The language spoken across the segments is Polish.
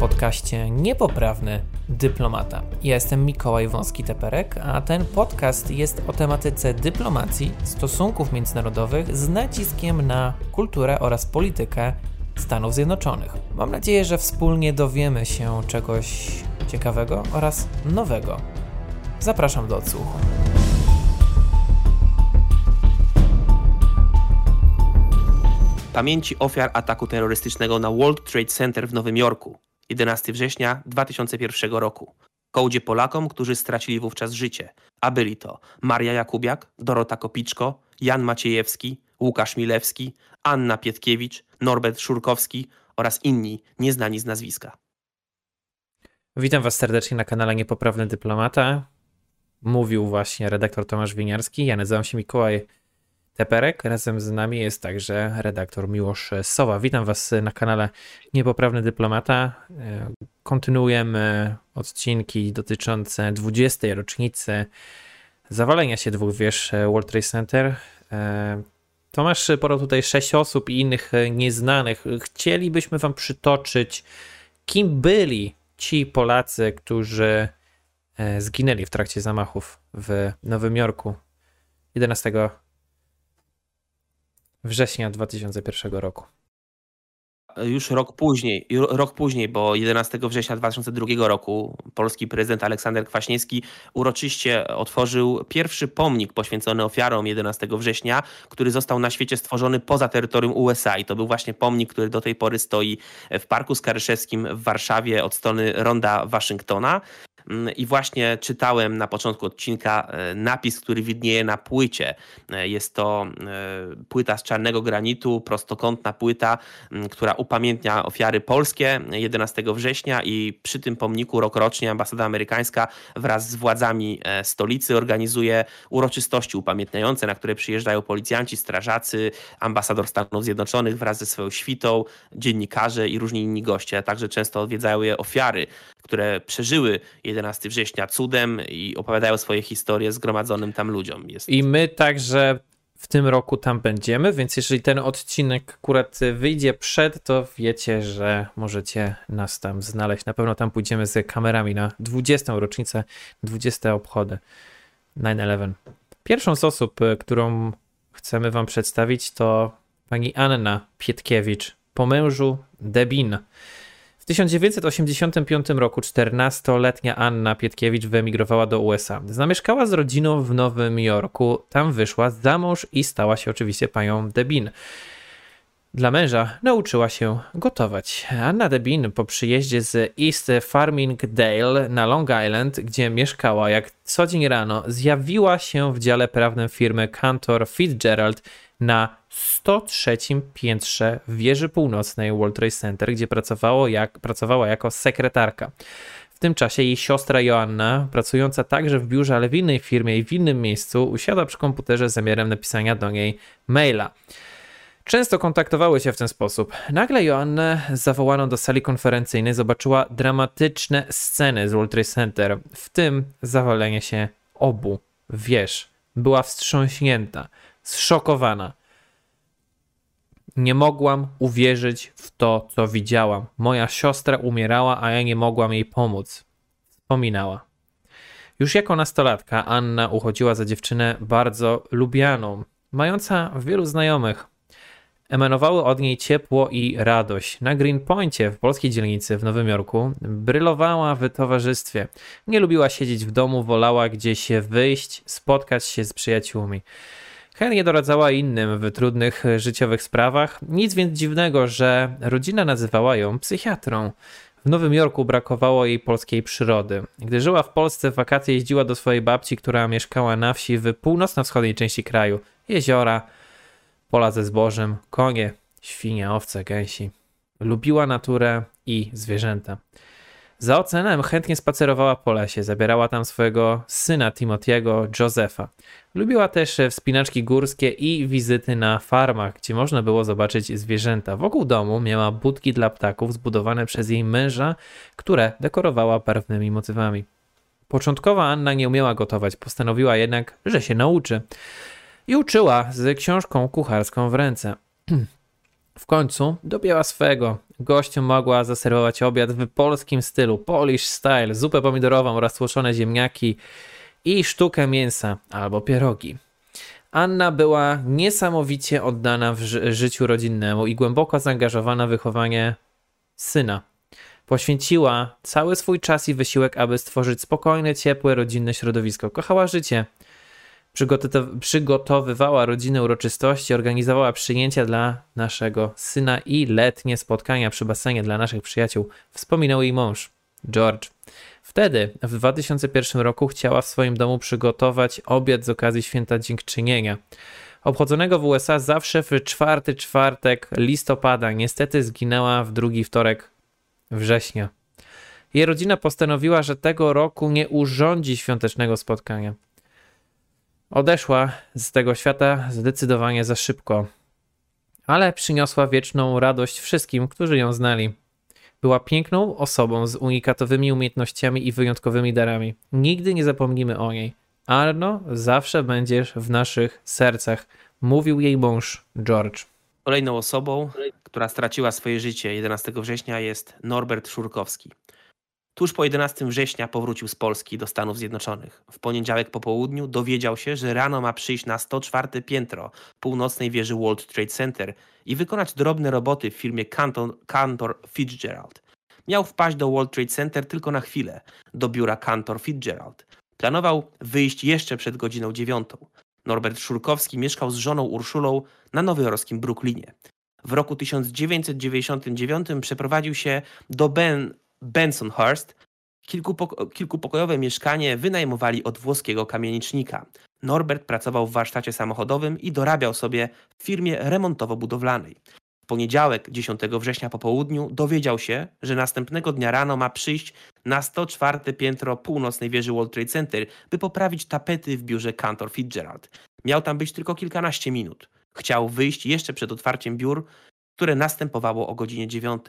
podcaście Niepoprawny Dyplomata. Ja jestem Mikołaj Wąski-Teperek, a ten podcast jest o tematyce dyplomacji, stosunków międzynarodowych z naciskiem na kulturę oraz politykę Stanów Zjednoczonych. Mam nadzieję, że wspólnie dowiemy się czegoś ciekawego oraz nowego. Zapraszam do odsłuchu. Pamięci ofiar ataku terrorystycznego na World Trade Center w Nowym Jorku 11 września 2001 roku. Kołdzie Polakom, którzy stracili wówczas życie, a byli to Maria Jakubiak, Dorota Kopiczko, Jan Maciejewski, Łukasz Milewski, Anna Pietkiewicz, Norbert Szurkowski oraz inni nieznani z nazwiska. Witam Was serdecznie na kanale Niepoprawny Dyplomata. Mówił właśnie redaktor Tomasz Winiarski. Ja nazywam się Mikołaj Teperek. Razem z nami jest także redaktor Miłosz Sowa. Witam Was na kanale Niepoprawny Dyplomata. Kontynuujemy odcinki dotyczące 20. rocznicy zawalenia się dwóch wież World Trade Center. Tomasz podał tutaj sześć osób i innych nieznanych. Chcielibyśmy Wam przytoczyć, kim byli ci Polacy, którzy zginęli w trakcie zamachów w Nowym Jorku 11 września 2001 roku. Już rok później, rok później, bo 11 września 2002 roku polski prezydent Aleksander Kwaśniewski uroczyście otworzył pierwszy pomnik poświęcony ofiarom 11 września, który został na świecie stworzony poza terytorium USA i to był właśnie pomnik, który do tej pory stoi w Parku Skaryszewskim w Warszawie od strony Ronda Waszyngtona. Mm, I właśnie czytałem na początku odcinka e, napis, który widnieje na płycie. E, jest to e, płyta z czarnego granitu, prostokątna płyta, która upamiętnia ofiary polskie 11 września i przy tym pomniku rokrocznie ambasada amerykańska wraz z władzami stolicy organizuje uroczystości upamiętniające, na które przyjeżdżają policjanci, strażacy, ambasador Stanów Zjednoczonych wraz ze swoją świtą, dziennikarze i różni inni goście, a także często odwiedzają je ofiary, które przeżyły 11 września cudem i opowiadają swoje historie zgromadzonym tam ludziom. Jest... I my także w tym roku tam będziemy, więc jeżeli ten odcinek akurat wyjdzie przed, to wiecie, że możecie nas tam znaleźć. Na pewno tam pójdziemy z kamerami na 20. rocznicę, 20 obchody 9-11. Pierwszą z osób, którą chcemy wam przedstawić to pani Anna Pietkiewicz, po mężu Debin. W 1985 roku 14-letnia Anna Pietkiewicz wyemigrowała do USA. Zamieszkała z rodziną w Nowym Jorku, tam wyszła za mąż i stała się oczywiście panią Debin. Dla męża nauczyła się gotować. Anna Debin po przyjeździe z East Farmingdale na Long Island, gdzie mieszkała, jak co dzień rano zjawiła się w dziale prawnym firmy Cantor Fitzgerald na 103 piętrze wieży północnej World Trade Center, gdzie pracowało jak, pracowała jako sekretarka. W tym czasie jej siostra Joanna, pracująca także w biurze, ale w innej firmie i w innym miejscu, usiadła przy komputerze z zamiarem napisania do niej maila. Często kontaktowały się w ten sposób. Nagle Joannę zawołano do sali konferencyjnej, zobaczyła dramatyczne sceny z World Trade Center, w tym zawalenie się obu wież. Była wstrząśnięta, zszokowana. Nie mogłam uwierzyć w to, co widziałam. Moja siostra umierała, a ja nie mogłam jej pomóc. Wspominała. Już jako nastolatka Anna uchodziła za dziewczynę bardzo lubianą, mająca wielu znajomych. Emanowały od niej ciepło i radość. Na Greenpointie w polskiej dzielnicy w Nowym Jorku brylowała w towarzystwie. Nie lubiła siedzieć w domu, wolała gdzieś wyjść, spotkać się z przyjaciółmi. Chętnie doradzała innym w trudnych życiowych sprawach. Nic więc dziwnego, że rodzina nazywała ją psychiatrą. W Nowym Jorku brakowało jej polskiej przyrody. Gdy żyła w Polsce w wakacje jeździła do swojej babci, która mieszkała na wsi w północno-wschodniej części kraju. Jeziora, pola ze zbożem, konie, świnie, owce, gęsi. Lubiła naturę i zwierzęta. Za oceanem chętnie spacerowała po lesie, zabierała tam swojego syna Timotiego, Josefa. Lubiła też wspinaczki górskie i wizyty na farmach, gdzie można było zobaczyć zwierzęta. Wokół domu miała budki dla ptaków zbudowane przez jej męża, które dekorowała barwnymi motywami. Początkowo Anna nie umiała gotować, postanowiła jednak, że się nauczy. I uczyła z książką kucharską w ręce. W końcu dobiła swego. Gościom mogła zaserwować obiad w polskim stylu, Polish style, zupę pomidorową oraz tłoczone ziemniaki i sztukę mięsa albo pierogi. Anna była niesamowicie oddana w ży życiu rodzinnemu i głęboko zaangażowana w wychowanie syna. Poświęciła cały swój czas i wysiłek, aby stworzyć spokojne, ciepłe, rodzinne środowisko. Kochała życie. Przygotowywała rodzinne uroczystości, organizowała przyjęcia dla naszego syna i letnie spotkania przy basenie dla naszych przyjaciół. Wspominał jej mąż, George. Wtedy, w 2001 roku, chciała w swoim domu przygotować obiad z okazji święta dziękczynienia. Obchodzonego w USA zawsze w czwarty czwartek listopada. Niestety zginęła w drugi wtorek września. Jej rodzina postanowiła, że tego roku nie urządzi świątecznego spotkania. Odeszła z tego świata zdecydowanie za szybko, ale przyniosła wieczną radość wszystkim, którzy ją znali. Była piękną osobą z unikatowymi umiejętnościami i wyjątkowymi darami. Nigdy nie zapomnimy o niej. Arno, zawsze będziesz w naszych sercach, mówił jej mąż George. Kolejną osobą, która straciła swoje życie 11 września jest Norbert Szurkowski. Tuż po 11 września powrócił z Polski do Stanów Zjednoczonych. W poniedziałek po południu dowiedział się, że rano ma przyjść na 104 piętro północnej wieży World Trade Center i wykonać drobne roboty w firmie Canton, Cantor Fitzgerald. Miał wpaść do World Trade Center tylko na chwilę, do biura Cantor Fitzgerald. Planował wyjść jeszcze przed godziną dziewiątą. Norbert Szurkowski mieszkał z żoną Urszulą na nowojorskim Brooklynie. W roku 1999 przeprowadził się do Ben Bensonhurst kilkupokojowe mieszkanie wynajmowali od włoskiego kamienicznika. Norbert pracował w warsztacie samochodowym i dorabiał sobie w firmie remontowo-budowlanej. W poniedziałek, 10 września po południu, dowiedział się, że następnego dnia rano ma przyjść na 104 piętro północnej wieży World Trade Center, by poprawić tapety w biurze Cantor Fitzgerald. Miał tam być tylko kilkanaście minut. Chciał wyjść jeszcze przed otwarciem biur, które następowało o godzinie 9.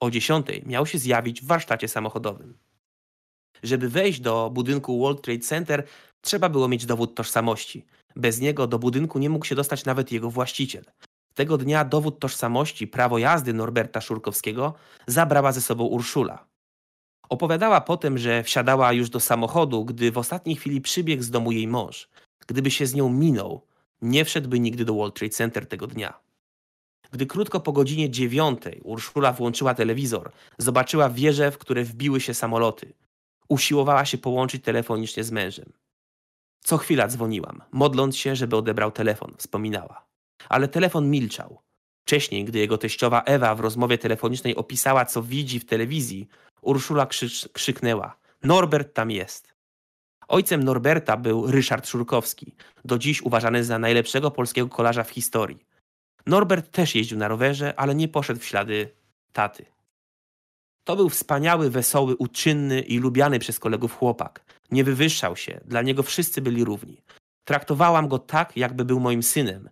O 10 miał się zjawić w warsztacie samochodowym. Żeby wejść do budynku World Trade Center, trzeba było mieć dowód tożsamości. Bez niego do budynku nie mógł się dostać nawet jego właściciel. Tego dnia dowód tożsamości, prawo jazdy Norberta Szurkowskiego zabrała ze sobą Urszula. Opowiadała potem, że wsiadała już do samochodu, gdy w ostatniej chwili przybiegł z domu jej mąż. Gdyby się z nią minął, nie wszedłby nigdy do World Trade Center tego dnia. Gdy krótko po godzinie dziewiątej Urszula włączyła telewizor, zobaczyła wieże, w które wbiły się samoloty. Usiłowała się połączyć telefonicznie z mężem. Co chwila dzwoniłam, modląc się, żeby odebrał telefon, wspominała. Ale telefon milczał. Wcześniej, gdy jego teściowa Ewa w rozmowie telefonicznej opisała, co widzi w telewizji, Urszula krzycz, krzyknęła: Norbert tam jest. Ojcem Norberta był Ryszard Szurkowski, do dziś uważany za najlepszego polskiego kolarza w historii. Norbert też jeździł na rowerze, ale nie poszedł w ślady taty. To był wspaniały, wesoły, uczynny i lubiany przez kolegów chłopak. Nie wywyższał się, dla niego wszyscy byli równi. Traktowałam go tak, jakby był moim synem.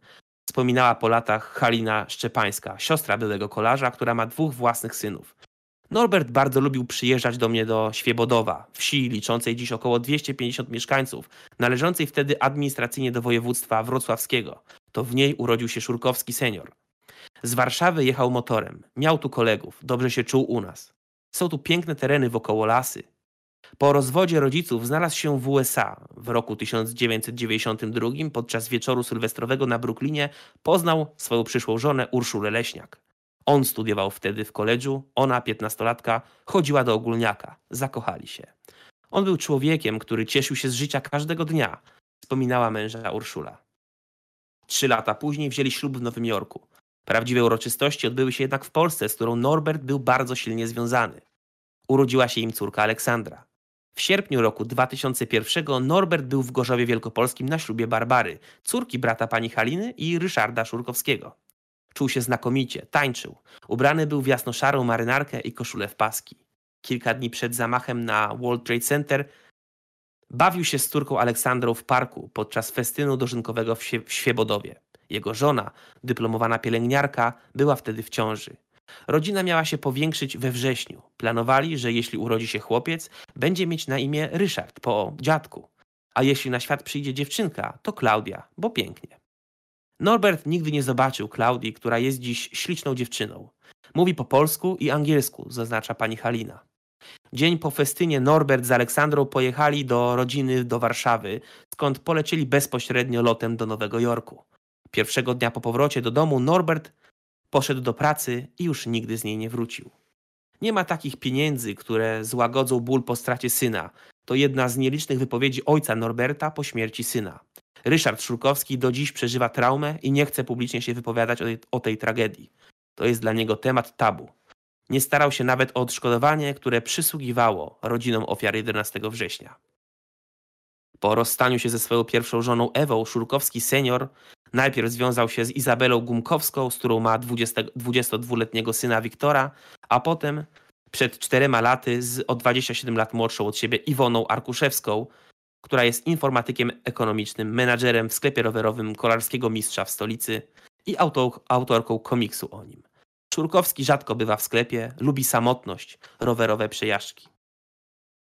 Wspominała po latach Halina Szczepańska, siostra byłego kolarza, która ma dwóch własnych synów. Norbert bardzo lubił przyjeżdżać do mnie do Świebodowa, wsi liczącej dziś około 250 mieszkańców, należącej wtedy administracyjnie do województwa wrocławskiego. To w niej urodził się Szurkowski senior. Z Warszawy jechał motorem, miał tu kolegów, dobrze się czuł u nas. Są tu piękne tereny wokoło lasy. Po rozwodzie rodziców znalazł się w USA. W roku 1992 podczas wieczoru sylwestrowego na Brooklynie poznał swoją przyszłą żonę Urszulę Leśniak. On studiował wtedy w koledżu, ona, piętnastolatka, chodziła do ogólniaka. Zakochali się. On był człowiekiem, który cieszył się z życia każdego dnia, wspominała męża Urszula. Trzy lata później wzięli ślub w Nowym Jorku. Prawdziwe uroczystości odbyły się jednak w Polsce, z którą Norbert był bardzo silnie związany. Urodziła się im córka Aleksandra. W sierpniu roku 2001 Norbert był w Gorzowie Wielkopolskim na ślubie Barbary, córki brata pani Haliny i Ryszarda Szurkowskiego. Czuł się znakomicie, tańczył. Ubrany był w jasno-szarą marynarkę i koszulę w paski. Kilka dni przed zamachem na World Trade Center bawił się z córką Aleksandrą w parku podczas festynu dożynkowego w, w Świebodowie. Jego żona, dyplomowana pielęgniarka, była wtedy w ciąży. Rodzina miała się powiększyć we wrześniu. Planowali, że jeśli urodzi się chłopiec, będzie mieć na imię Ryszard po dziadku. A jeśli na świat przyjdzie dziewczynka, to Klaudia, bo pięknie. Norbert nigdy nie zobaczył Klaudii, która jest dziś śliczną dziewczyną. Mówi po polsku i angielsku, zaznacza pani Halina. Dzień po festynie Norbert z Aleksandrą pojechali do rodziny do Warszawy, skąd polecieli bezpośrednio lotem do Nowego Jorku. Pierwszego dnia po powrocie do domu Norbert poszedł do pracy i już nigdy z niej nie wrócił. Nie ma takich pieniędzy, które złagodzą ból po stracie syna. To jedna z nielicznych wypowiedzi ojca Norberta po śmierci syna. Ryszard Szurkowski do dziś przeżywa traumę i nie chce publicznie się wypowiadać o tej, o tej tragedii. To jest dla niego temat tabu. Nie starał się nawet o odszkodowanie, które przysługiwało rodzinom ofiar 11 września. Po rozstaniu się ze swoją pierwszą żoną Ewą, Szurkowski senior najpierw związał się z Izabelą Gumkowską, z którą ma 20, 22-letniego syna Wiktora, a potem przed czterema laty z o 27 lat młodszą od siebie Iwoną Arkuszewską, która jest informatykiem ekonomicznym, menadżerem w sklepie rowerowym kolarskiego mistrza w stolicy i autorką komiksu o nim. Szurkowski rzadko bywa w sklepie, lubi samotność, rowerowe przejażdżki.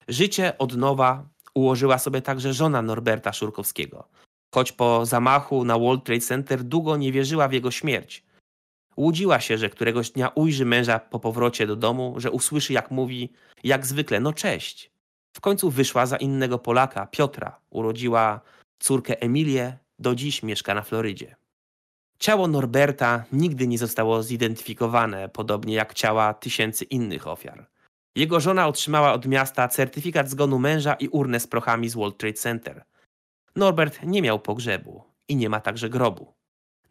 Życie od nowa ułożyła sobie także żona Norberta Szurkowskiego. Choć po zamachu na World Trade Center długo nie wierzyła w jego śmierć. Łudziła się, że któregoś dnia ujrzy męża po powrocie do domu, że usłyszy jak mówi, jak zwykle, no cześć. W końcu wyszła za innego Polaka, Piotra. Urodziła córkę Emilię, do dziś mieszka na Florydzie. Ciało Norberta nigdy nie zostało zidentyfikowane, podobnie jak ciała tysięcy innych ofiar. Jego żona otrzymała od miasta certyfikat zgonu męża i urnę z prochami z World Trade Center. Norbert nie miał pogrzebu i nie ma także grobu.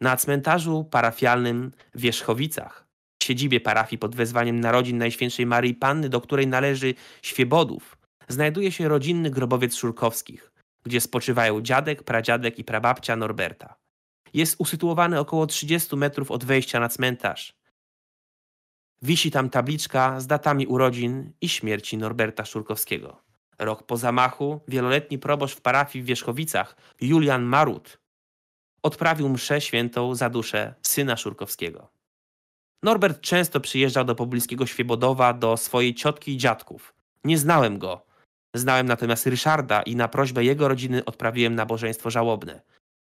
Na cmentarzu parafialnym w Wierzchowicach, siedzibie parafii pod wezwaniem narodzin Najświętszej Maryi Panny, do której należy Świebodów, znajduje się rodzinny grobowiec Szurkowskich, gdzie spoczywają dziadek, pradziadek i prababcia Norberta. Jest usytuowany około 30 metrów od wejścia na cmentarz. Wisi tam tabliczka z datami urodzin i śmierci Norberta Szurkowskiego. Rok po zamachu wieloletni proboszcz w parafii w Wierzchowicach, Julian Marut, odprawił mszę świętą za duszę syna Szurkowskiego. Norbert często przyjeżdżał do pobliskiego Świebodowa do swojej ciotki i dziadków. Nie znałem go. Znałem natomiast Ryszarda i na prośbę jego rodziny odprawiłem nabożeństwo żałobne.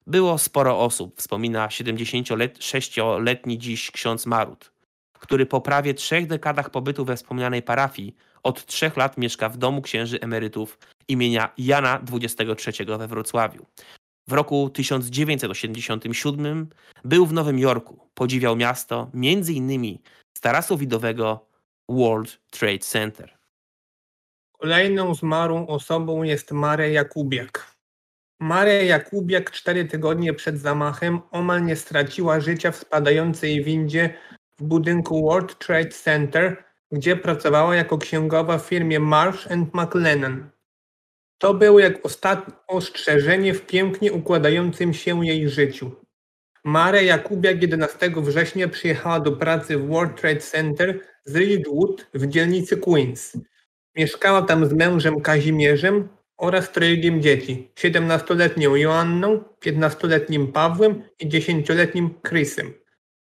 Było sporo osób, wspomina 76-letni dziś ksiądz Marut, który po prawie trzech dekadach pobytu we wspomnianej parafii od trzech lat mieszka w domu księży emerytów imienia Jana XXIII we Wrocławiu. W roku 1987 był w Nowym Jorku, podziwiał miasto, między innymi z tarasu widowego World Trade Center. Kolejną zmarłą osobą jest Maria Jakubiak. Maria Jakubiak cztery tygodnie przed zamachem omal nie straciła życia w spadającej windzie w budynku World Trade Center, gdzie pracowała jako księgowa w firmie Marsh McLennan. To było jak ostatnie ostrzeżenie w pięknie układającym się jej życiu. Maria Jakubiak 11 września przyjechała do pracy w World Trade Center z Ridgewood w dzielnicy Queens. Mieszkała tam z mężem Kazimierzem oraz trojgiem dzieci, 17-letnią Joanną, 15-letnim Pawłem i 10-letnim Chrisem.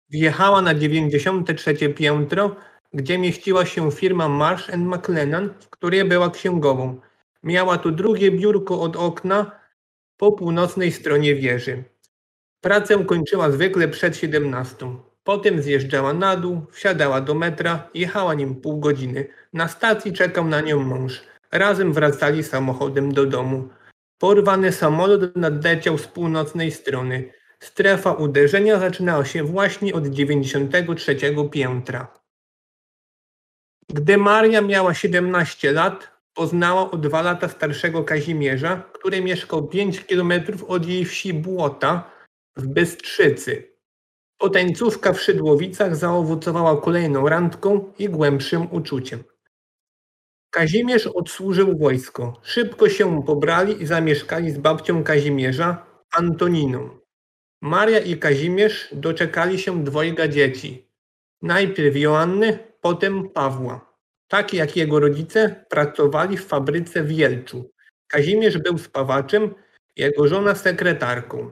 Wjechała na 93 piętro, gdzie mieściła się firma Marsh McLennan, w której była księgową. Miała tu drugie biurko od okna po północnej stronie wieży. Pracę kończyła zwykle przed 17. Potem zjeżdżała na dół, wsiadała do metra, jechała nim pół godziny. Na stacji czekał na nią mąż. Razem wracali samochodem do domu. Porwany samolot nadleciał z północnej strony. Strefa uderzenia zaczynała się właśnie od 93 piętra. Gdy Maria miała 17 lat, poznała o dwa lata starszego Kazimierza, który mieszkał 5 kilometrów od jej wsi Błota w Bystrzycy. Potańcówka w Szydłowicach zaowocowała kolejną randką i głębszym uczuciem. Kazimierz odsłużył wojsko. Szybko się pobrali i zamieszkali z babcią Kazimierza, Antoniną. Maria i Kazimierz doczekali się dwojga dzieci. Najpierw Joanny, potem Pawła. Tak jak jego rodzice pracowali w fabryce w Jelczu. Kazimierz był spawaczem, jego żona sekretarką.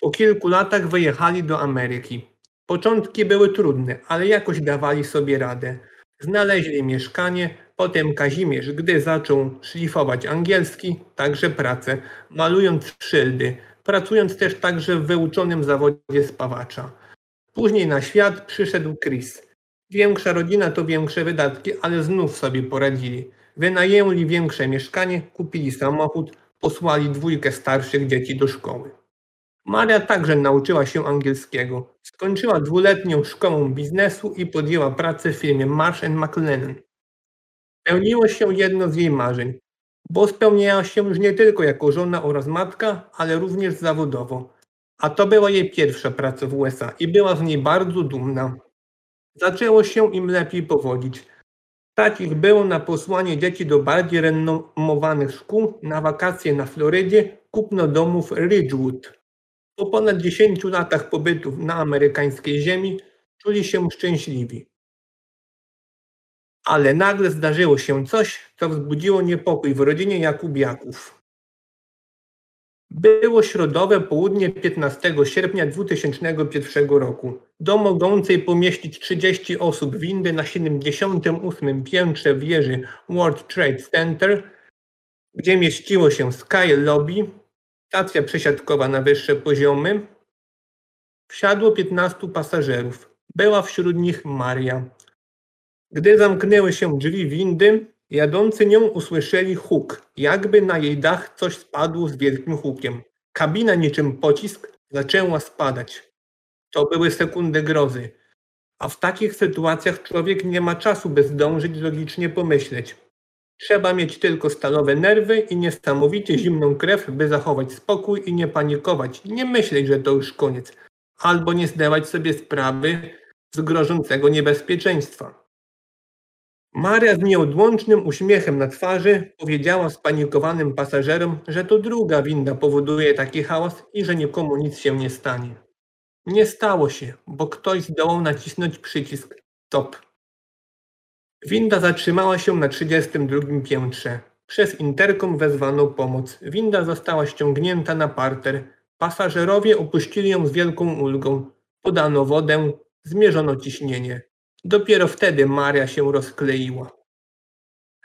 Po kilku latach wyjechali do Ameryki. Początki były trudne, ale jakoś dawali sobie radę. Znaleźli mieszkanie, potem Kazimierz, gdy zaczął szlifować angielski, także pracę, malując szyldy, pracując też także w wyuczonym zawodzie spawacza. Później na świat przyszedł Chris. Większa rodzina to większe wydatki, ale znów sobie poradzili. Wynajęli większe mieszkanie, kupili samochód, posłali dwójkę starszych dzieci do szkoły. Maria także nauczyła się angielskiego. Skończyła dwuletnią szkołę biznesu i podjęła pracę w firmie Marsh McLennan. Spełniło się jedno z jej marzeń, bo spełniała się już nie tylko jako żona oraz matka, ale również zawodowo. A to była jej pierwsza praca w USA i była z niej bardzo dumna. Zaczęło się im lepiej powodzić. Takich było na posłanie dzieci do bardziej renomowanych szkół, na wakacje na Florydzie, kupno domów Ridgewood. Po ponad 10 latach pobytu na amerykańskiej ziemi czuli się szczęśliwi. Ale nagle zdarzyło się coś, co wzbudziło niepokój w rodzinie Jakubiaków. Było środowe południe 15 sierpnia 2001 roku. Do mogącej pomieścić 30 osób windy na 78 piętrze wieży World Trade Center, gdzie mieściło się Sky Lobby, stacja przesiadkowa na wyższe poziomy, wsiadło 15 pasażerów. Była wśród nich Maria. Gdy zamknęły się drzwi windy, Jadący nią usłyszeli huk, jakby na jej dach coś spadło z wielkim hukiem. Kabina niczym pocisk zaczęła spadać. To były sekundy grozy. A w takich sytuacjach człowiek nie ma czasu, by zdążyć logicznie pomyśleć. Trzeba mieć tylko stalowe nerwy i niesamowicie zimną krew, by zachować spokój i nie panikować, nie myśleć, że to już koniec, albo nie zdawać sobie sprawy z grożącego niebezpieczeństwa. Maria z nieodłącznym uśmiechem na twarzy powiedziała spanikowanym pasażerom, że to druga winda powoduje taki hałas i że nikomu nic się nie stanie. Nie stało się, bo ktoś zdołał nacisnąć przycisk stop. Winda zatrzymała się na 32 piętrze. Przez interkom wezwano pomoc. Winda została ściągnięta na parter. Pasażerowie opuścili ją z wielką ulgą. Podano wodę, zmierzono ciśnienie. Dopiero wtedy Maria się rozkleiła.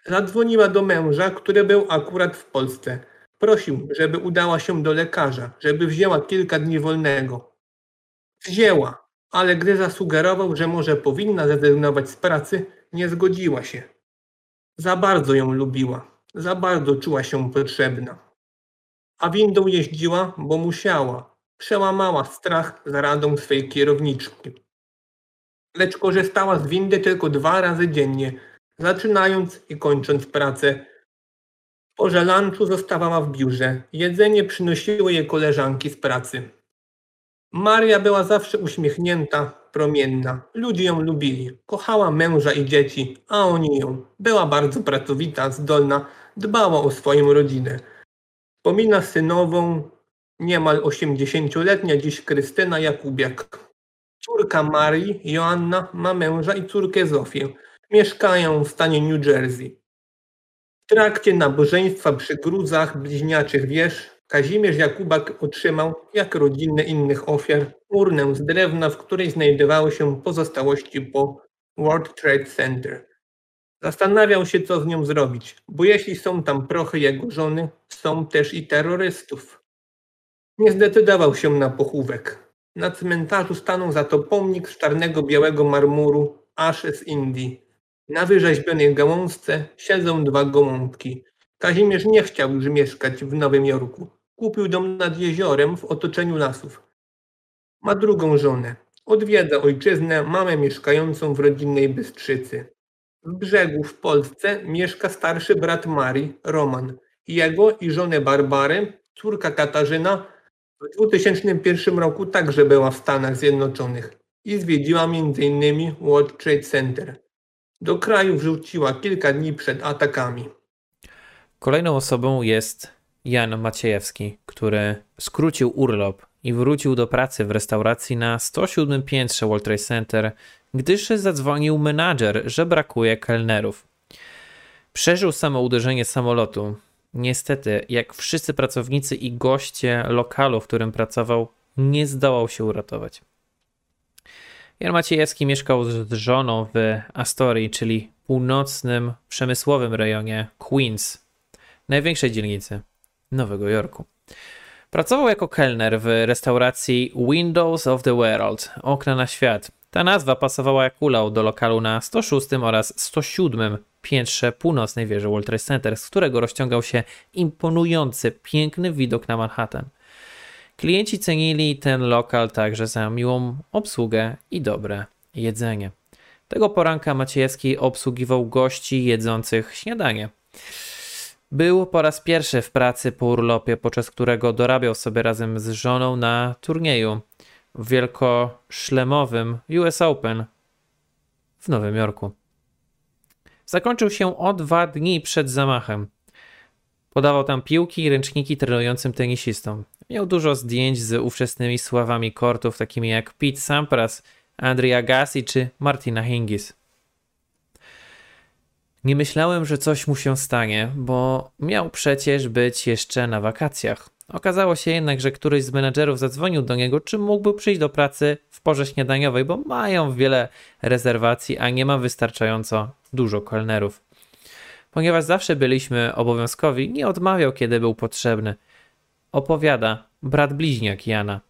Zadzwoniła do męża, który był akurat w Polsce. Prosił, żeby udała się do lekarza, żeby wzięła kilka dni wolnego. Wzięła, ale gdy zasugerował, że może powinna zrezygnować z pracy, nie zgodziła się. Za bardzo ją lubiła, za bardzo czuła się potrzebna. A windą jeździła, bo musiała. Przełamała strach za radą swej kierowniczki lecz korzystała z windy tylko dwa razy dziennie, zaczynając i kończąc pracę. W porze lunchu zostawała w biurze. Jedzenie przynosiły jej koleżanki z pracy. Maria była zawsze uśmiechnięta, promienna. Ludzie ją lubili. Kochała męża i dzieci, a oni ją. Była bardzo pracowita, zdolna, dbała o swoją rodzinę. Wspomina synową, niemal osiemdziesięcioletnia dziś Krystyna Jakubiak. Córka Marii, Joanna, ma męża i córkę Zofię. Mieszkają w stanie New Jersey. W trakcie nabożeństwa przy gruzach bliźniaczych wież Kazimierz Jakubak otrzymał, jak rodziny innych ofiar, urnę z drewna, w której znajdowały się pozostałości po World Trade Center. Zastanawiał się, co z nią zrobić, bo jeśli są tam prochy jego żony, są też i terrorystów. Nie zdecydował się na pochówek. Na cmentarzu stanął za to pomnik z czarnego białego marmuru, aż z Indii. Na wyrzeźbionej gałązce siedzą dwa gołąbki. Kazimierz nie chciał już mieszkać w Nowym Jorku. Kupił dom nad jeziorem w otoczeniu lasów. Ma drugą żonę. Odwiedza ojczyznę, mamę mieszkającą w rodzinnej Bystrzycy. W brzegu w Polsce mieszka starszy brat Marii, Roman. Jego i żonę Barbary, córka Katarzyna w 2001 roku także była w Stanach Zjednoczonych i zwiedziła m.in. World Trade Center. Do kraju wrzuciła kilka dni przed atakami. Kolejną osobą jest Jan Maciejewski, który skrócił urlop i wrócił do pracy w restauracji na 107 piętrze World Trade Center, gdyż zadzwonił menadżer, że brakuje kelnerów. Przeżył samo uderzenie samolotu, Niestety, jak wszyscy pracownicy i goście lokalu, w którym pracował, nie zdołał się uratować. Jan Maciejewski mieszkał z żoną w Astorii, czyli północnym, przemysłowym rejonie Queens, największej dzielnicy Nowego Jorku. Pracował jako kelner w restauracji Windows of the World, okna na świat, Ta nazwa pasowała jak ulał do lokalu na 106 oraz 107 piętrze północnej wieży World Trade Center, z którego rozciągał się imponujący, piękny widok na Manhattan. Klienci cenili ten lokal także za miłą obsługę i dobre jedzenie. Tego poranka Maciejewski obsługiwał gości jedzących śniadanie. Był po raz pierwszy w pracy po urlopie, podczas którego dorabiał sobie razem z żoną na turnieju w wielkoszlemowym US Open w Nowym Jorku. Zakończył się o dwa dni przed zamachem. Podawał tam piłki i ręczniki trenującym tenisistom. Miał dużo zdjęć z ówczesnymi sławami kortów, takimi jak Pete Sampras, Andrea Agassi czy Martina Hingis. Nie myślałem, że coś mu się stanie, bo miał przecież być jeszcze na wakacjach. Okazało się jednak, że któryś z menedżerów zadzwonił do niego, czy mógłby przyjść do pracy w porze śniadaniowej, bo mają wiele rezerwacji, a nie ma wystarczająco dużo kelnerów. Ponieważ zawsze byliśmy obowiązkowi, nie odmawiał, kiedy był potrzebny. Opowiada brat bliźniak Jana,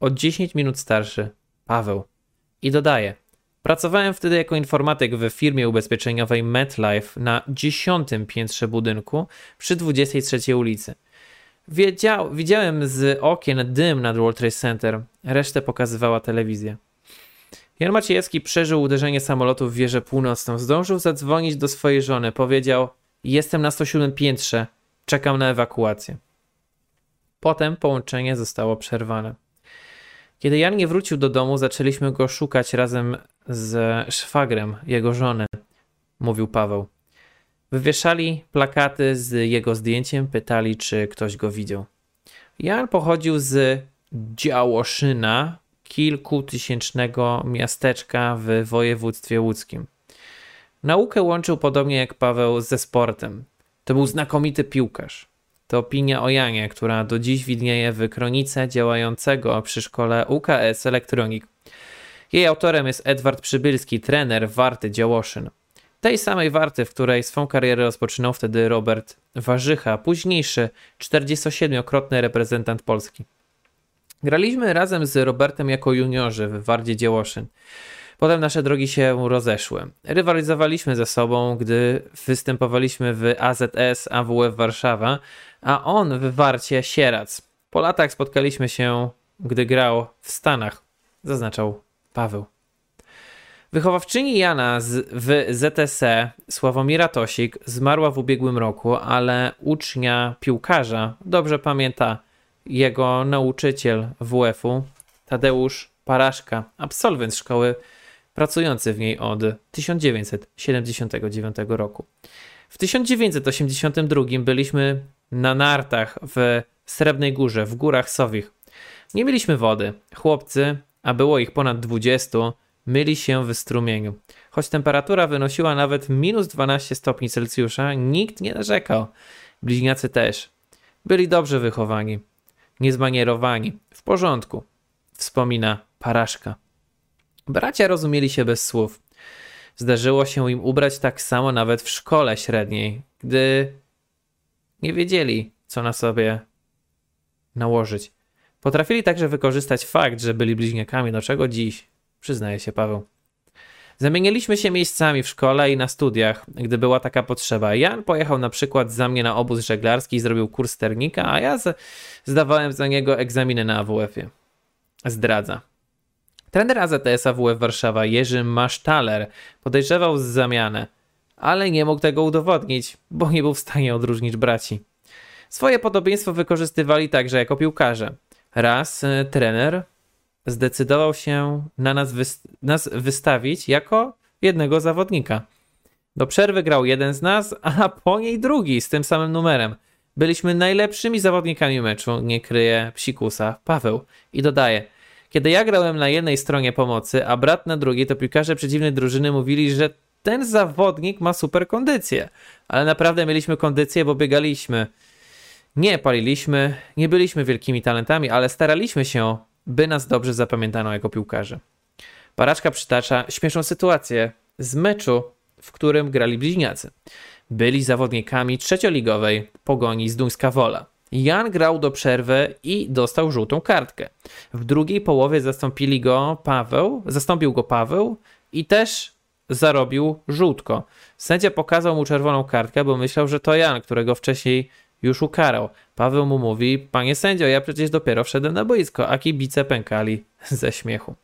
od 10 minut starszy, Paweł. I dodaje: Pracowałem wtedy jako informatyk w firmie ubezpieczeniowej MetLife na 10 piętrze budynku przy 23 ulicy. Wiedział, widziałem z okien dym nad World Trade Center, resztę pokazywała telewizja. Jan Maciejewski przeżył uderzenie samolotu w wieżę północną. Zdążył zadzwonić do swojej żony. Powiedział: Jestem na 107 piętrze, czekam na ewakuację. Potem połączenie zostało przerwane. Kiedy Jan nie wrócił do domu, zaczęliśmy go szukać razem z szwagrem jego żony, mówił Paweł. Wywieszali plakaty z jego zdjęciem, pytali, czy ktoś go widział. Jan pochodził z Działoszyna, kilkutysięcznego miasteczka w województwie łódzkim. Naukę łączył podobnie jak Paweł ze sportem. To był znakomity piłkarz. To opinia o Janie, która do dziś widnieje w kronice działającego przy szkole UKS Elektronik. Jej autorem jest Edward Przybylski, trener Warty Działoszyn. Tej samej Warty, w której swą karierę rozpoczynał wtedy Robert Warzycha, późniejszy 47-krotny reprezentant Polski. Graliśmy razem z Robertem jako juniorzy w Wardzie Działoszyn. Potem nasze drogi się rozeszły. Rywalizowaliśmy ze sobą, gdy występowaliśmy w AZS AWF Warszawa, a on w Warcie Sierac. Po latach spotkaliśmy się, gdy grał w Stanach, zaznaczał Paweł. Wychowawczyni Jana z, w ZSE, Sławomira Tosik, zmarła w ubiegłym roku, ale ucznia piłkarza dobrze pamięta jego nauczyciel WF-u, Tadeusz Paraszka, absolwent szkoły pracujący w niej od 1979 roku. W 1982 byliśmy na nartach w Srebrnej Górze, w Górach Sowich. Nie mieliśmy wody. Chłopcy, a było ich ponad 20, myli się w strumieniu. Choć temperatura wynosiła nawet minus 12 stopni Celsjusza, nikt nie narzekał. Bliźniacy też. Byli dobrze wychowani, niezmanierowani, w porządku, wspomina Paraszka. Bracia rozumieli się bez słów. Zdarzyło się im ubrać tak samo nawet w szkole średniej, gdy nie wiedzieli, co na sobie nałożyć. Potrafili także wykorzystać fakt, że byli bliźniakami, do czego dziś, przyznaje się Paweł. Zamieniliśmy się miejscami w szkole i na studiach, gdy była taka potrzeba. Jan pojechał na przykład za mnie na obóz żeglarski i zrobił kurs sternika, a ja zdawałem za niego egzaminy na AWF-ie. Zdradza. Trener AZS AWF Warszawa Jerzy Masztaler podejrzewał zamianę, ale nie mógł tego udowodnić, bo nie był w stanie odróżnić braci. Swoje podobieństwo wykorzystywali także jako piłkarze. Raz y, trener zdecydował się na nas, nas wystawić jako jednego zawodnika. Do przerwy grał jeden z nas, a po niej drugi z tym samym numerem. Byliśmy najlepszymi zawodnikami meczu, nie kryje psikusa Paweł. I dodaje, kiedy ja grałem na jednej stronie pomocy, a brat na drugiej, to piłkarze przeciwnej drużyny mówili, że ten zawodnik ma super kondycję. Ale naprawdę mieliśmy kondycję, bo biegaliśmy. Nie paliliśmy, nie byliśmy wielkimi talentami, ale staraliśmy się, by nas dobrze zapamiętano jako piłkarze. Paraczka przytacza śmieszną sytuację z meczu, w którym grali bliźniacy. Byli zawodnikami trzecioligowej Pogoni z Duńska Wola. Jan grał do przerwy i dostał żółtą kartkę. W drugiej połowie zastąpili go Paweł, zastąpił go Paweł i też zarobił żółtko. Sędzia pokazał mu czerwoną kartkę, bo myślał, że to Jan, którego wcześniej już ukarał. Paweł mu mówi, panie sędzio, ja przecież dopiero wszedłem na boisko, a kibice pękali ze śmiechu.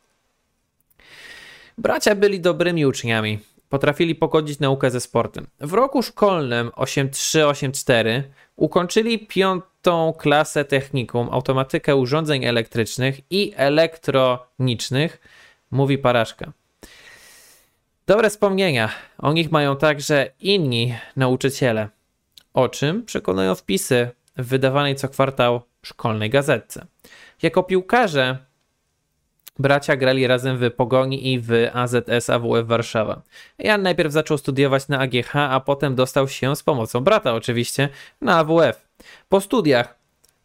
Bracia byli dobrymi uczniami. Potrafili pogodzić naukę ze sportem. W roku szkolnym 83-84 ukończyli piątą klasę technikum, automatykę urządzeń elektrycznych i elektronicznych, mówi Paraszka. Dobre wspomnienia o nich mają także inni nauczyciele, o czym przekonują wpisy w wydawanej co kwartał szkolnej gazetce. Jako piłkarze bracia grali razem w Pogoni i w AZS AWF Warszawa. Jan najpierw zaczął studiować na AGH, a potem dostał się z pomocą brata oczywiście na AWF. Po studiach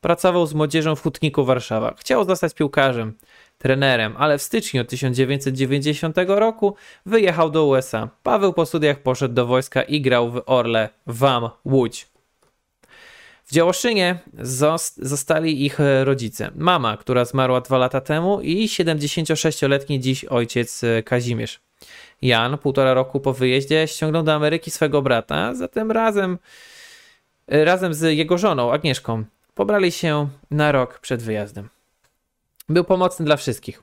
pracował z młodzieżą w Hutniku Warszawa. Chciał zostać piłkarzem trenerem, ale w styczniu 1990 roku wyjechał do USA. Paweł po studiach poszedł do wojska i grał w Orle WAM Łódź. W Działoszynie zostali ich rodzice. Mama, która zmarła dwa lata temu i 76-letni dziś ojciec Kazimierz. Jan, półtora roku po wyjeździe, ściągnął do Ameryki swego brata, zatem razem, razem z jego żoną Agnieszką pobrali się na rok przed wyjazdem. Był pomocny dla wszystkich.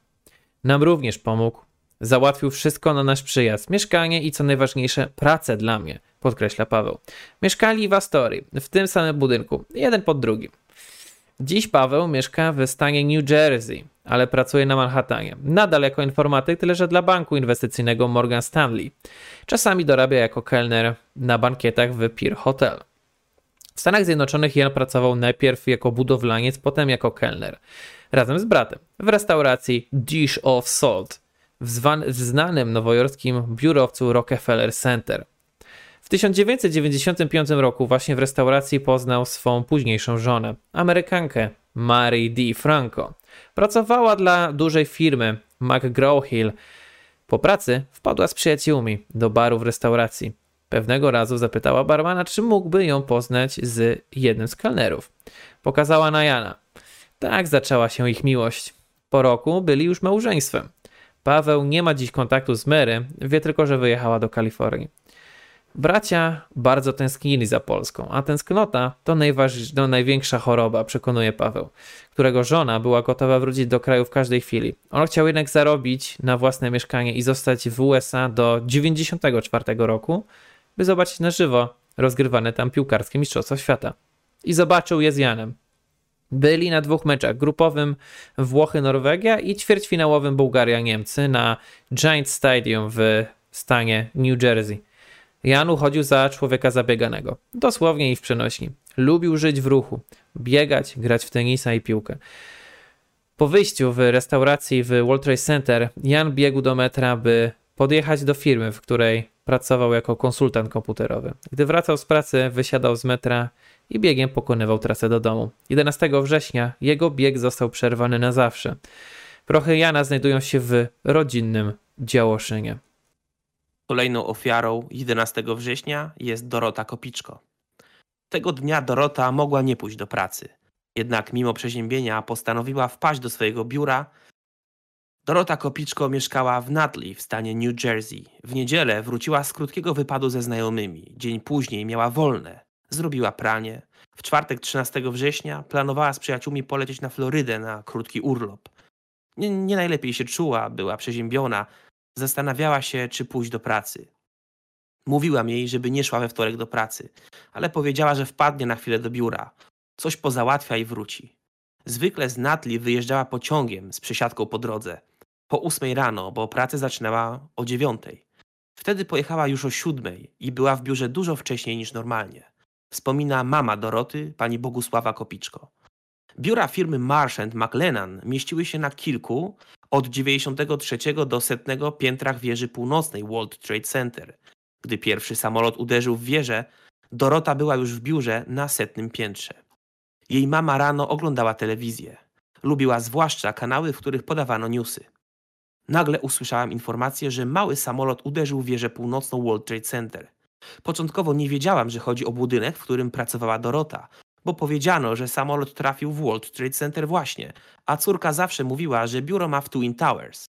Nam również pomógł. Załatwił wszystko na nasz przyjazd. Mieszkanie i co najważniejsze, pracę dla mnie, podkreśla Paweł. Mieszkali w Astorii, w tym samym budynku, jeden pod drugim. Dziś Paweł mieszka w stanie New Jersey, ale pracuje na Manhattanie. Nadal jako informatyk, tyle że dla banku inwestycyjnego Morgan Stanley. Czasami dorabia jako kelner na bankietach w Pier Hotel. W Stanach Zjednoczonych Jan pracował najpierw jako budowlaniec, potem jako kelner razem z bratem w restauracji Dish of Salt w, zwan- w znanym nowojorskim biurowcu Rockefeller Center. W 1995 roku właśnie w restauracji poznał swą późniejszą żonę, Amerykankę Mary D. Franco. Pracowała dla dużej firmy McGraw-Hill. Po pracy wpadła z przyjaciółmi do baru w restauracji. Pewnego razu zapytała barmana, czy mógłby ją poznać z jednym z kelnerów. Pokazała na Jana. Tak zaczęła się ich miłość. Po roku byli już małżeństwem. Paweł nie ma dziś kontaktu z Mary, wie tylko, że wyjechała do Kalifornii. Bracia bardzo tęsknili za Polską, a tęsknota to, to największa choroba, przekonuje Paweł, którego żona była gotowa wrócić do kraju w każdej chwili. On chciał jednak zarobić na własne mieszkanie i zostać w USA do 94 roku, by zobaczyć na żywo rozgrywane tam piłkarskie Mistrzostwa Świata. I zobaczył je z Janem. Byli na dwóch meczach grupowym Włochy-Norwegia i ćwierćfinałowym Bułgaria-Niemcy na Giant Stadium w stanie New Jersey. Jan uchodził za człowieka zabieganego, dosłownie i w przenośni. Lubił żyć w ruchu, biegać, grać w tenisa i piłkę. Po wyjściu w restauracji w World Trade Center Jan biegł do metra, by podjechać do firmy, w której pracował jako konsultant komputerowy. Gdy wracał z pracy, wysiadał z metra i biegiem pokonywał trasę do domu. 11 września jego bieg został przerwany na zawsze. Prochy Jana znajdują się w rodzinnym Działoszynie. Kolejną ofiarą 11 września jest Dorota Kopiczko. Tego dnia Dorota mogła nie pójść do pracy. Jednak mimo przeziębienia postanowiła wpaść do swojego biura. Dorota Kopiczko mieszkała w Nutley w stanie New Jersey. W niedzielę wróciła z krótkiego wypadu ze znajomymi. Dzień później miała wolne. Zrobiła pranie. W czwartek 13 września planowała z przyjaciółmi polecieć na Florydę na krótki urlop. Nie, nie najlepiej się czuła, była przeziębiona. Zastanawiała się, czy pójść do pracy. Mówiłam jej, żeby nie szła we wtorek do pracy, ale powiedziała, że wpadnie na chwilę do biura. Coś pozałatwia i wróci. Zwykle z Natli wyjeżdżała pociągiem z przesiadką po drodze. Po ósmej rano, bo pracę zaczynała o dziewiątej. Wtedy pojechała już o siódmej i była w biurze dużo wcześniej niż normalnie wspomina mama Doroty, pani Bogusława Kopiczko. Biura firmy Marsh McLennan mieściły się na kilku, od 93 do setnego piętrach wieży północnej World Trade Center. Gdy pierwszy samolot uderzył w wieżę, Dorota była już w biurze na setnym piętrze. Jej mama rano oglądała telewizję. Lubiła zwłaszcza kanały, w których podawano newsy. Nagle usłyszałam informację, że mały samolot uderzył w wieżę północną World Trade Center. Początkowo nie wiedziałam, że chodzi o budynek, w którym pracowała Dorota, bo powiedziano, że samolot trafił w World Trade Center właśnie, a córka zawsze mówiła, że biuro ma w Twin Towers.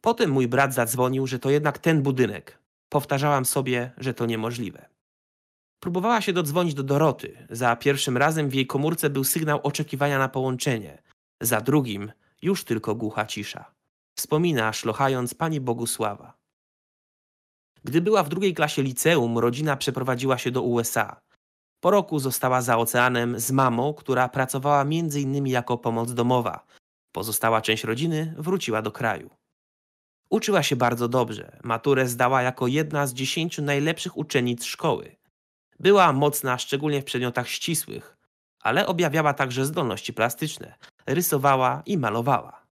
Potem mój brat zadzwonił, że to jednak ten budynek. Powtarzałam sobie, że to niemożliwe. Próbowała się dodzwonić do Doroty. Za pierwszym razem w jej komórce był sygnał oczekiwania na połączenie. Za drugim już tylko głucha cisza. Wspomina, szlochając pani Bogusława. Gdy była w drugiej klasie liceum, rodzina przeprowadziła się do USA. Po roku została za oceanem z mamą, która pracowała m.in. jako pomoc domowa. Pozostała część rodziny wróciła do kraju. Uczyła się bardzo dobrze. Maturę zdała jako jedna z dziesięciu najlepszych uczennic szkoły. Była mocna szczególnie w przedmiotach ścisłych, ale objawiała także zdolności plastyczne. Rysowała i malowała.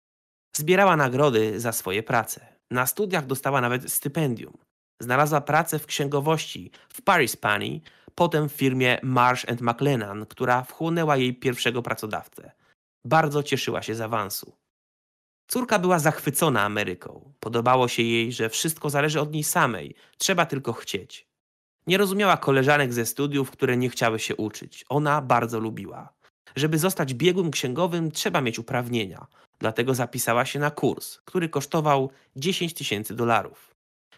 Zbierała nagrody za swoje prace. Na studiach dostała nawet stypendium. Znalazła pracę w księgowości w Paris Pani, potem w firmie Marsh McLennan, która wchłonęła jej pierwszego pracodawcę. Bardzo cieszyła się z awansu. Córka była zachwycona Ameryką. Podobało się jej, że wszystko zależy od niej samej, trzeba tylko chcieć. Nie rozumiała koleżanek ze studiów, które nie chciały się uczyć. Ona bardzo lubiła. Żeby zostać biegłym księgowym, trzeba mieć uprawnienia. Dlatego zapisała się na kurs, który kosztował 10 tysięcy dolarów.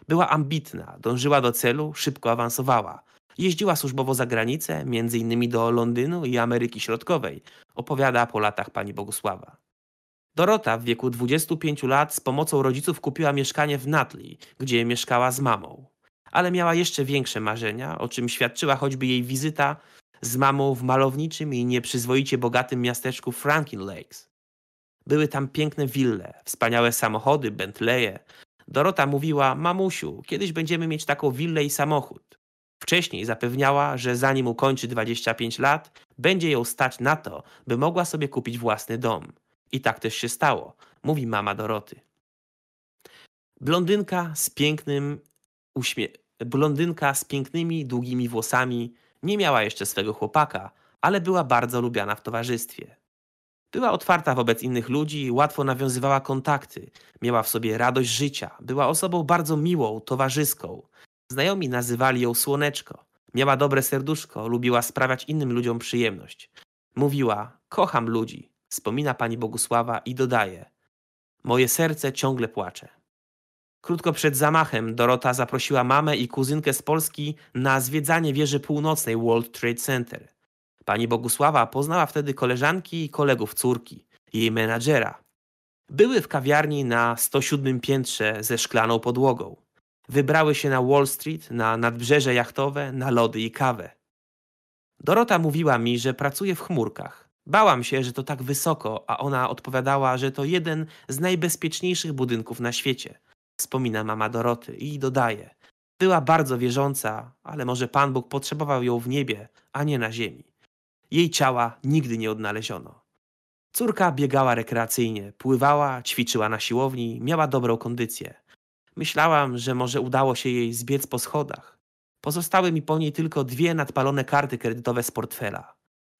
Była ambitna, dążyła do celu, szybko awansowała. Jeździła służbowo za granicę, między innymi do Londynu i Ameryki Środkowej, opowiada po latach pani Bogusława. Dorota w wieku 25 lat z pomocą rodziców kupiła mieszkanie w Nutley, gdzie mieszkała z mamą. Ale miała jeszcze większe marzenia, o czym świadczyła choćby jej wizyta z mamą w malowniczym i nieprzyzwoicie bogatym miasteczku Franklin Lakes. Były tam piękne wille, wspaniałe samochody, Bentleye. Dorota mówiła: Mamusiu, kiedyś będziemy mieć taką willę i samochód. Wcześniej zapewniała, że zanim ukończy 25 lat, będzie ją stać na to, by mogła sobie kupić własny dom. I tak też się stało, mówi mama Doroty. Blondynka z pięknym uśmie... Blondynka z pięknymi, długimi włosami nie miała jeszcze swego chłopaka, ale była bardzo lubiana w towarzystwie. Była otwarta wobec innych ludzi, łatwo nawiązywała kontakty, miała w sobie radość życia, była osobą bardzo miłą, towarzyską. Znajomi nazywali ją słoneczko. Miała dobre serduszko, lubiła sprawiać innym ludziom przyjemność. Mówiła: Kocham ludzi, wspomina pani Bogusława i dodaje: Moje serce ciągle płacze. Krótko przed zamachem Dorota zaprosiła mamę i kuzynkę z Polski na zwiedzanie wieży północnej World Trade Center. Pani Bogusława poznała wtedy koleżanki i kolegów córki, jej menadżera. Były w kawiarni na 107 piętrze ze szklaną podłogą. Wybrały się na Wall Street, na nadbrzeże jachtowe, na lody i kawę. Dorota mówiła mi, że pracuje w chmurkach. Bałam się, że to tak wysoko, a ona odpowiadała, że to jeden z najbezpieczniejszych budynków na świecie. Wspomina mama Doroty i dodaje: Była bardzo wierząca, ale może Pan Bóg potrzebował ją w niebie, a nie na ziemi. Jej ciała nigdy nie odnaleziono. Córka biegała rekreacyjnie, pływała, ćwiczyła na siłowni, miała dobrą kondycję. Myślałam, że może udało się jej zbiec po schodach. Pozostały mi po niej tylko dwie nadpalone karty kredytowe z portfela.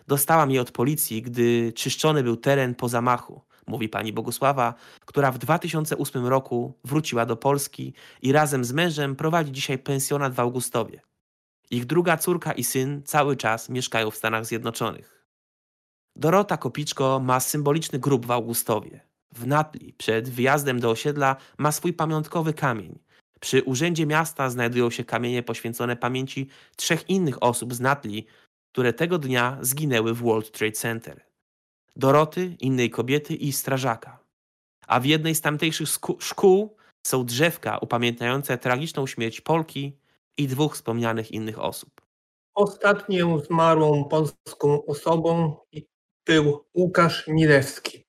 Dostałam je od policji, gdy czyszczony był teren po zamachu, mówi pani Bogusława, która w 2008 roku wróciła do Polski i razem z mężem prowadzi dzisiaj pensjonat w Augustowie. Ich druga córka i syn cały czas mieszkają w Stanach Zjednoczonych. Dorota Kopiczko ma symboliczny grób w Augustowie. W Natli, przed wyjazdem do osiedla, ma swój pamiątkowy kamień. Przy urzędzie miasta znajdują się kamienie poświęcone pamięci trzech innych osób z Natli, które tego dnia zginęły w World Trade Center. Doroty, innej kobiety i strażaka. A w jednej z tamtejszych szkół są drzewka upamiętniające tragiczną śmierć Polki i dwóch wspomnianych innych osób. Ostatnią zmarłą polską osobą był Łukasz Milewski.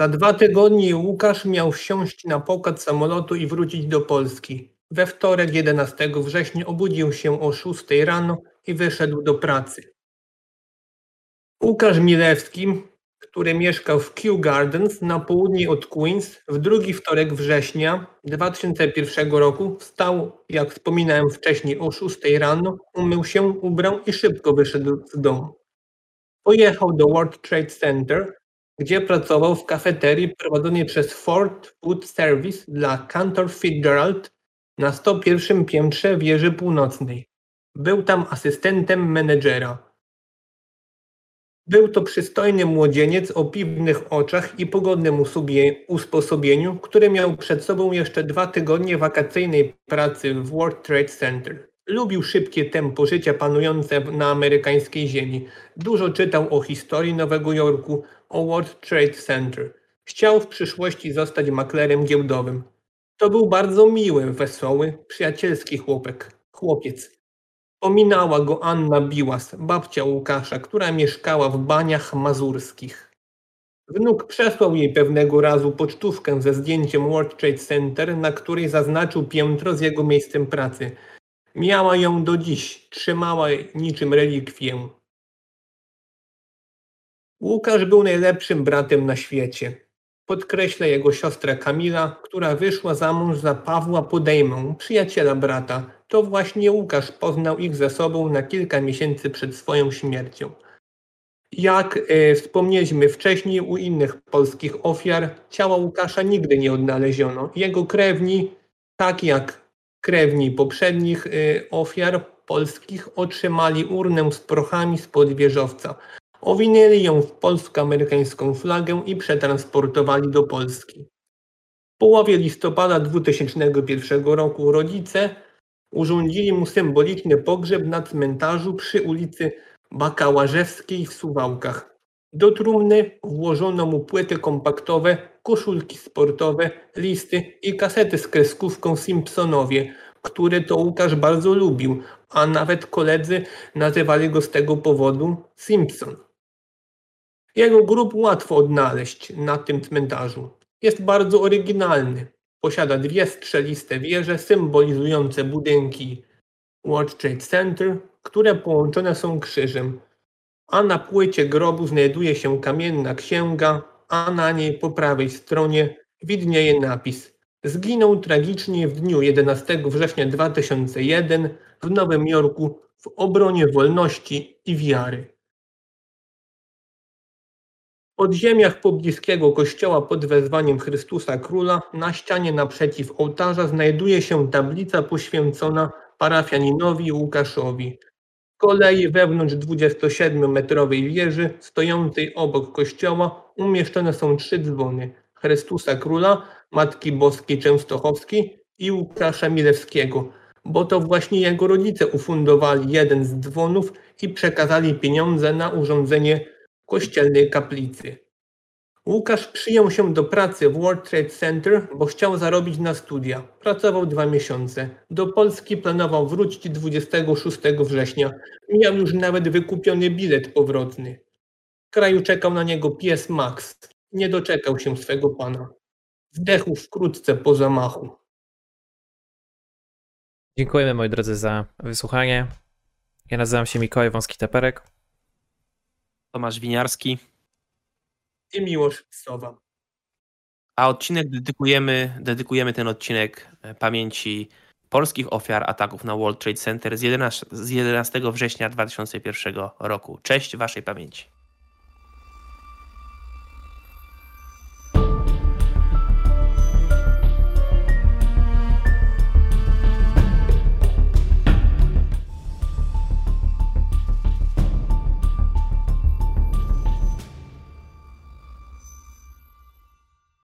Za dwa tygodnie Łukasz miał wsiąść na pokład samolotu i wrócić do Polski. We wtorek 11 września obudził się o 6 rano i wyszedł do pracy. Łukasz Milewski który mieszkał w Kew Gardens na południe od Queens w drugi wtorek września 2001 roku wstał, jak wspominałem wcześniej, o 6 rano, umył się, ubrał i szybko wyszedł z domu. Pojechał do World Trade Center, gdzie pracował w kafeterii prowadzonej przez Ford Food Service dla Cantor Fitzgerald na 101 piętrze wieży północnej. Był tam asystentem menedżera. Był to przystojny młodzieniec o piwnych oczach i pogodnym usposobieniu, który miał przed sobą jeszcze dwa tygodnie wakacyjnej pracy w World Trade Center. Lubił szybkie tempo życia panujące na amerykańskiej ziemi. Dużo czytał o historii Nowego Jorku, o World Trade Center. Chciał w przyszłości zostać maklerem giełdowym. To był bardzo miły, wesoły, przyjacielski chłopek, chłopiec. Ominęła go Anna Biłas, babcia Łukasza, która mieszkała w Baniach Mazurskich. Wnuk przesłał jej pewnego razu pocztówkę ze zdjęciem World Trade Center, na której zaznaczył piętro z jego miejscem pracy. Miała ją do dziś, trzymała niczym relikwię. Łukasz był najlepszym bratem na świecie. Podkreśla jego siostra Kamila, która wyszła za mąż za Pawła Podejmą, przyjaciela brata. To właśnie Łukasz poznał ich ze sobą na kilka miesięcy przed swoją śmiercią. Jak e, wspomnieliśmy wcześniej u innych polskich ofiar, ciała Łukasza nigdy nie odnaleziono. Jego krewni, tak jak krewni poprzednich e, ofiar polskich, otrzymali urnę z prochami spod wieżowca. Owinęli ją w polsko-amerykańską flagę i przetransportowali do Polski. W połowie listopada 2001 roku rodzice urządzili mu symboliczny pogrzeb na cmentarzu przy ulicy Bakałażewskiej w Suwałkach. Do trumny włożono mu płyty kompaktowe, koszulki sportowe, listy i kasety z kreskówką Simpsonowie, które to Łukasz bardzo lubił, a nawet koledzy nazywali go z tego powodu Simpson. Jego grób łatwo odnaleźć na tym cmentarzu. Jest bardzo oryginalny. Posiada dwie strzeliste wieże symbolizujące budynki World Trade Center, które połączone są krzyżem. A na płycie grobu znajduje się kamienna księga, a na niej po prawej stronie widnieje napis Zginął tragicznie w dniu 11 września 2001 w Nowym Jorku w obronie wolności i wiary podziemiach pobliskiego kościoła pod wezwaniem Chrystusa Króla na ścianie naprzeciw ołtarza znajduje się tablica poświęcona parafianinowi Łukaszowi. Kolei wewnątrz 27-metrowej wieży stojącej obok kościoła umieszczone są trzy dzwony Chrystusa Króla, Matki Boskiej Częstochowskiej i Łukasza Milewskiego, bo to właśnie jego rodzice ufundowali jeden z dzwonów i przekazali pieniądze na urządzenie kościelnej kaplicy. Łukasz przyjął się do pracy w World Trade Center, bo chciał zarobić na studia. Pracował dwa miesiące. Do Polski planował wrócić 26 września. Miał już nawet wykupiony bilet powrotny. W kraju czekał na niego pies Max. Nie doczekał się swego pana. Zdechł wkrótce po zamachu. Dziękujemy moi drodzy za wysłuchanie. Ja nazywam się Mikołaj Wąski-Teperek. Tomasz Winiarski i Miłosz Sowa. A odcinek dedykujemy, dedykujemy ten odcinek e, pamięci polskich ofiar ataków na World Trade Center z 11, z 11 września 2001 roku. Cześć Waszej pamięci.